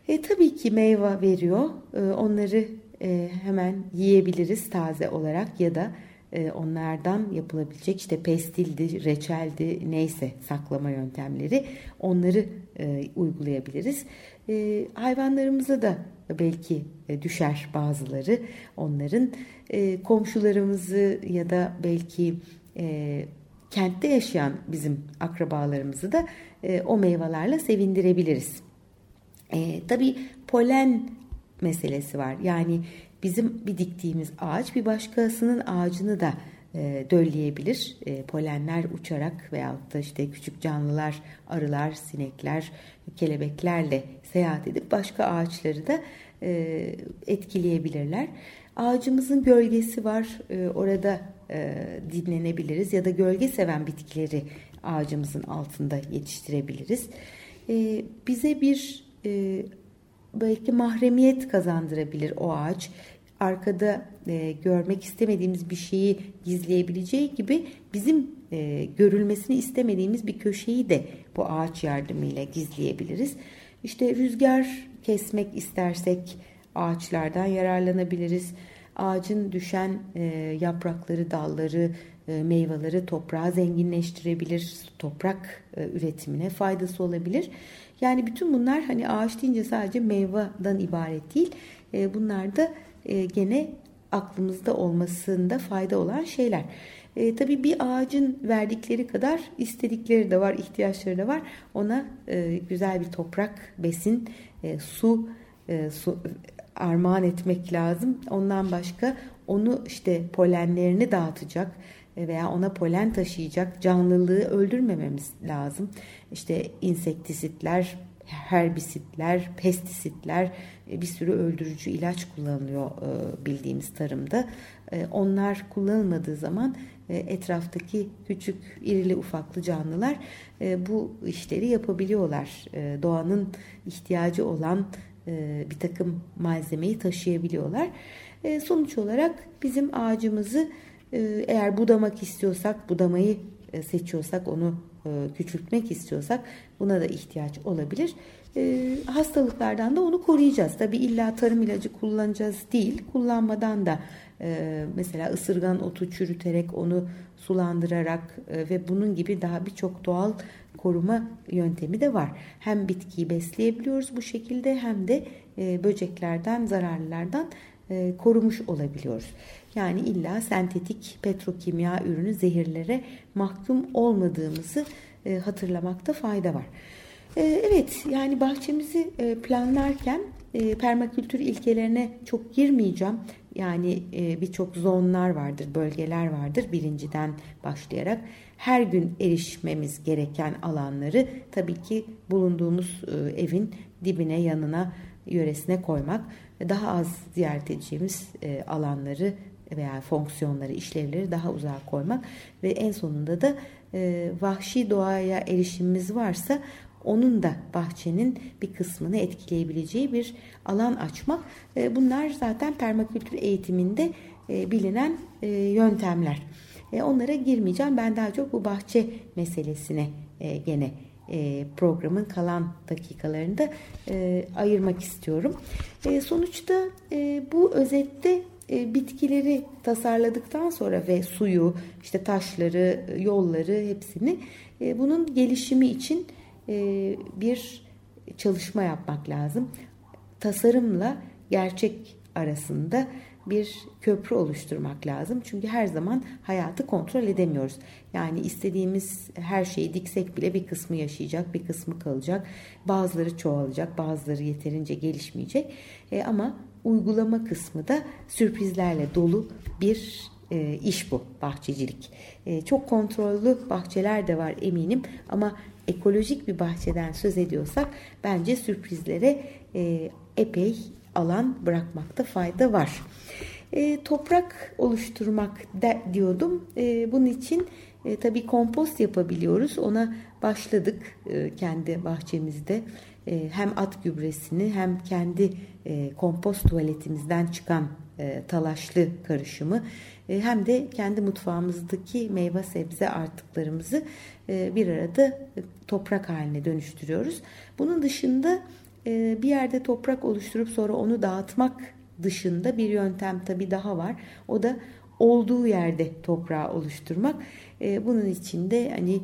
E, tabii ki meyve veriyor. E, onları e, hemen yiyebiliriz taze olarak ya da e, onlardan yapılabilecek işte pestildi, reçeldi neyse saklama yöntemleri onları e, uygulayabiliriz. E, hayvanlarımıza da belki düşer bazıları onların komşularımızı ya da belki kentte yaşayan bizim akrabalarımızı da o meyvelerle sevindirebiliriz. E, tabii polen meselesi var. Yani bizim bir diktiğimiz ağaç bir başkasının ağacını da e, dölleyebilir. E, polenler uçarak veyahut da işte küçük canlılar, arılar, sinekler, kelebeklerle seyahat edip başka ağaçları da e, etkileyebilirler. Ağacımızın gölgesi var. E, orada e, dinlenebiliriz ya da gölge seven bitkileri ağacımızın altında yetiştirebiliriz. E, bize bir e, belki mahremiyet kazandırabilir o ağaç. Arkada e, görmek istemediğimiz bir şeyi gizleyebileceği gibi bizim e, görülmesini istemediğimiz bir köşeyi de bu ağaç yardımıyla gizleyebiliriz. İşte rüzgar kesmek istersek ağaçlardan yararlanabiliriz. Ağacın düşen e, yaprakları, dalları, e, meyveleri toprağı zenginleştirebilir, toprak e, üretimine faydası olabilir. Yani bütün bunlar hani ağaç deyince sadece meyveden ibaret değil. E, bunlar da e, gene aklımızda olmasında fayda olan şeyler. E, tabii bir ağacın verdikleri kadar istedikleri de var, ihtiyaçları da var. Ona e, güzel bir toprak, besin, e, su, e, su armağan etmek lazım. Ondan başka onu işte polenlerini dağıtacak veya ona polen taşıyacak canlılığı öldürmememiz lazım. İşte insektisitler, herbisitler, pestisitler e, bir sürü öldürücü ilaç kullanılıyor e, bildiğimiz tarımda. E, onlar kullanılmadığı zaman etraftaki küçük irili ufaklı canlılar bu işleri yapabiliyorlar. Doğanın ihtiyacı olan bir takım malzemeyi taşıyabiliyorlar. Sonuç olarak bizim ağacımızı eğer budamak istiyorsak budamayı seçiyorsak onu küçültmek istiyorsak buna da ihtiyaç olabilir. E, hastalıklardan da onu koruyacağız. Tabi illa tarım ilacı kullanacağız değil. Kullanmadan da e, mesela ısırgan otu çürüterek onu sulandırarak e, ve bunun gibi daha birçok doğal koruma yöntemi de var. Hem bitkiyi besleyebiliyoruz bu şekilde hem de e, böceklerden, zararlılardan e, korumuş olabiliyoruz. Yani illa sentetik petrokimya ürünü zehirlere mahkum olmadığımızı e, hatırlamakta fayda var. E, evet yani bahçemizi e, planlarken permakültür ilkelerine çok girmeyeceğim. Yani birçok zonlar vardır, bölgeler vardır birinciden başlayarak. Her gün erişmemiz gereken alanları tabii ki bulunduğumuz evin dibine, yanına, yöresine koymak. Daha az ziyaret edeceğimiz alanları veya fonksiyonları, işlevleri daha uzağa koymak ve en sonunda da e, vahşi doğaya erişimimiz varsa onun da bahçenin bir kısmını etkileyebileceği bir alan açmak. E, bunlar zaten permakültür eğitiminde e, bilinen e, yöntemler. Onlara girmeyeceğim. Ben daha çok bu bahçe meselesine gene programın kalan dakikalarında ayırmak istiyorum. Sonuçta bu özette bitkileri tasarladıktan sonra ve suyu, işte taşları, yolları hepsini bunun gelişimi için e, bir çalışma yapmak lazım. Tasarımla gerçek arasında bir köprü oluşturmak lazım. Çünkü her zaman hayatı kontrol edemiyoruz. Yani istediğimiz her şeyi diksek bile bir kısmı yaşayacak, bir kısmı kalacak. Bazıları çoğalacak, bazıları yeterince gelişmeyecek. E, ama uygulama kısmı da sürprizlerle dolu bir e, iş bu bahçecilik. E, çok kontrollü bahçeler de var eminim ama ekolojik bir bahçeden söz ediyorsak bence sürprizlere e, epey alan bırakmakta fayda var. E, toprak oluşturmak de, diyordum. E, bunun için e, tabii kompost yapabiliyoruz. Ona başladık e, kendi bahçemizde. E, hem at gübresini hem kendi e, kompost tuvaletimizden çıkan e, talaşlı karışımı e, hem de kendi mutfağımızdaki meyve sebze artıklarımızı e, bir arada toprak haline dönüştürüyoruz. Bunun dışında bir yerde toprak oluşturup sonra onu dağıtmak dışında bir yöntem tabii daha var. O da olduğu yerde toprağı oluşturmak. Bunun için de hani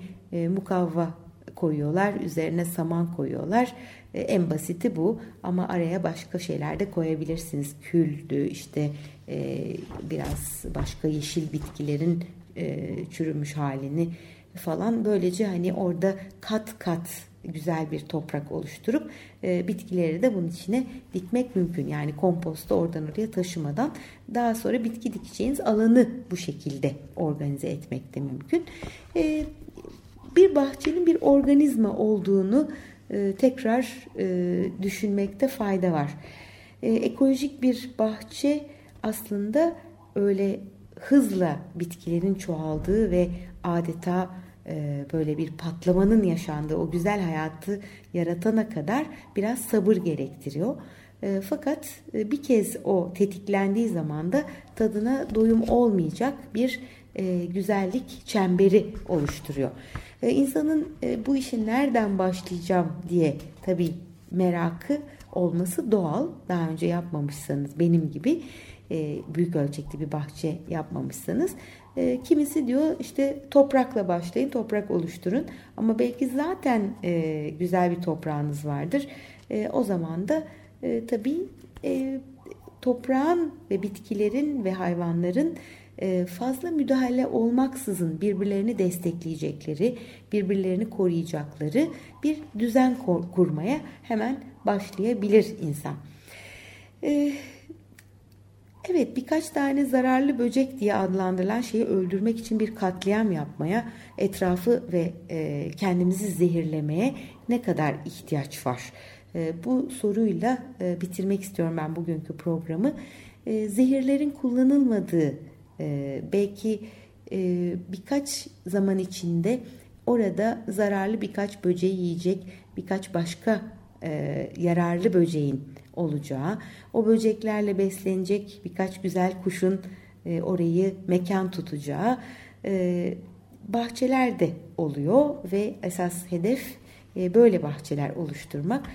mukavva koyuyorlar, üzerine saman koyuyorlar. E, en basiti bu ama araya başka şeyler de koyabilirsiniz. Küldü, işte e, biraz başka yeşil bitkilerin e, çürümüş halini falan. Böylece hani orada kat kat güzel bir toprak oluşturup e, bitkileri de bunun içine dikmek mümkün. Yani kompostu oradan oraya taşımadan daha sonra bitki dikeceğiniz alanı bu şekilde organize etmek de mümkün. E, bir bahçenin bir organizma olduğunu e, tekrar e, düşünmekte fayda var. E, ekolojik bir bahçe aslında öyle hızla bitkilerin çoğaldığı ve adeta böyle bir patlamanın yaşandığı o güzel hayatı yaratana kadar biraz sabır gerektiriyor. Fakat bir kez o tetiklendiği zaman da tadına doyum olmayacak bir güzellik çemberi oluşturuyor. İnsanın bu işi nereden başlayacağım diye tabii merakı olması doğal. Daha önce yapmamışsanız benim gibi büyük ölçekli bir bahçe yapmamışsanız kimisi diyor işte toprakla başlayın toprak oluşturun ama belki zaten güzel bir toprağınız vardır o zaman da tabii toprağın ve bitkilerin ve hayvanların e, fazla müdahale olmaksızın birbirlerini destekleyecekleri, birbirlerini koruyacakları bir düzen kurmaya hemen başlayabilir insan. E, evet birkaç tane zararlı böcek diye adlandırılan şeyi öldürmek için bir katliam yapmaya, etrafı ve e, kendimizi zehirlemeye ne kadar ihtiyaç var? Bu soruyla bitirmek istiyorum ben bugünkü programı. Zehirlerin kullanılmadığı e, belki e, birkaç zaman içinde orada zararlı birkaç böceği yiyecek birkaç başka e, yararlı böceğin olacağı, o böceklerle beslenecek birkaç güzel kuşun e, orayı mekan tutacağı e, bahçeler de oluyor ve esas hedef böyle bahçeler oluşturmak.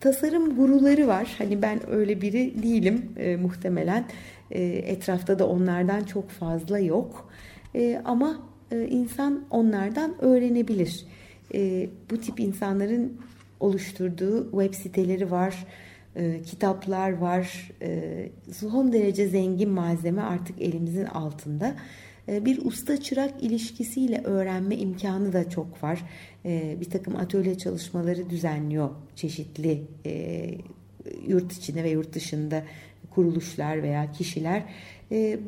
Tasarım guruları var. Hani ben öyle biri değilim e, muhtemelen. E, etrafta da onlardan çok fazla yok. E, ama e, insan onlardan öğrenebilir. E, bu tip insanların oluşturduğu web siteleri var. e, kitaplar var. E, son derece zengin malzeme artık elimizin altında. E, bir usta çırak ilişkisiyle öğrenme imkanı da çok var. E, bir takım atölye çalışmaları düzenliyor çeşitli e, yurt içinde ve yurt dışında kuruluşlar veya kişiler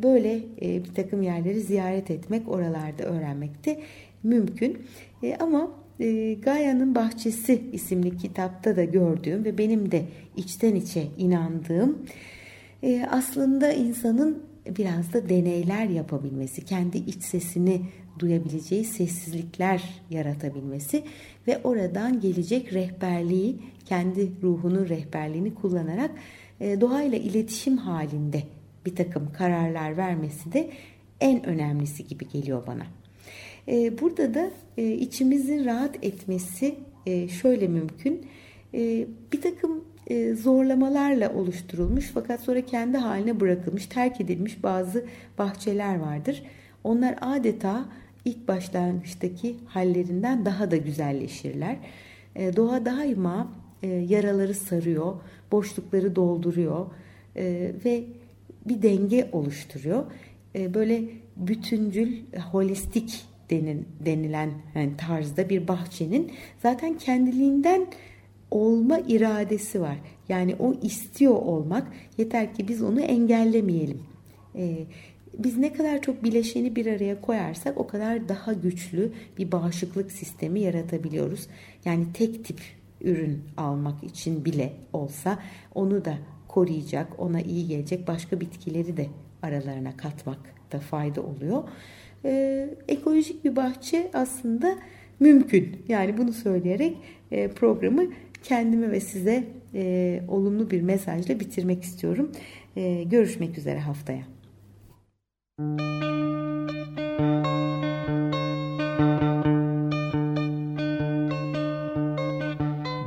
böyle bir takım yerleri ziyaret etmek, oralarda öğrenmek de mümkün. Ama Gaya'nın Bahçesi isimli kitapta da gördüğüm ve benim de içten içe inandığım aslında insanın biraz da deneyler yapabilmesi, kendi iç sesini duyabileceği sessizlikler yaratabilmesi ve oradan gelecek rehberliği, kendi ruhunun rehberliğini kullanarak e, doğayla iletişim halinde bir takım kararlar vermesi de en önemlisi gibi geliyor bana. E, burada da e, içimizin rahat etmesi şöyle mümkün. Bir takım zorlamalarla oluşturulmuş fakat sonra kendi haline bırakılmış, terk edilmiş bazı bahçeler vardır. Onlar adeta ilk başlangıçtaki hallerinden daha da güzelleşirler. E, doğa daima e, yaraları sarıyor, boşlukları dolduruyor e, ve bir denge oluşturuyor. E, böyle bütüncül, holistik denilen yani tarzda bir bahçenin zaten kendiliğinden olma iradesi var. Yani o istiyor olmak yeter ki biz onu engellemeyelim. E, biz ne kadar çok bileşeni bir araya koyarsak o kadar daha güçlü bir bağışıklık sistemi yaratabiliyoruz. Yani tek tip ürün almak için bile olsa onu da koruyacak, ona iyi gelecek başka bitkileri de aralarına katmak da fayda oluyor. Ee, ekolojik bir bahçe aslında mümkün. Yani bunu söyleyerek e, programı kendime ve size e, olumlu bir mesajla bitirmek istiyorum. E, görüşmek üzere haftaya.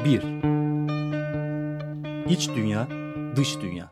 Bir. İç dünya, dış dünya.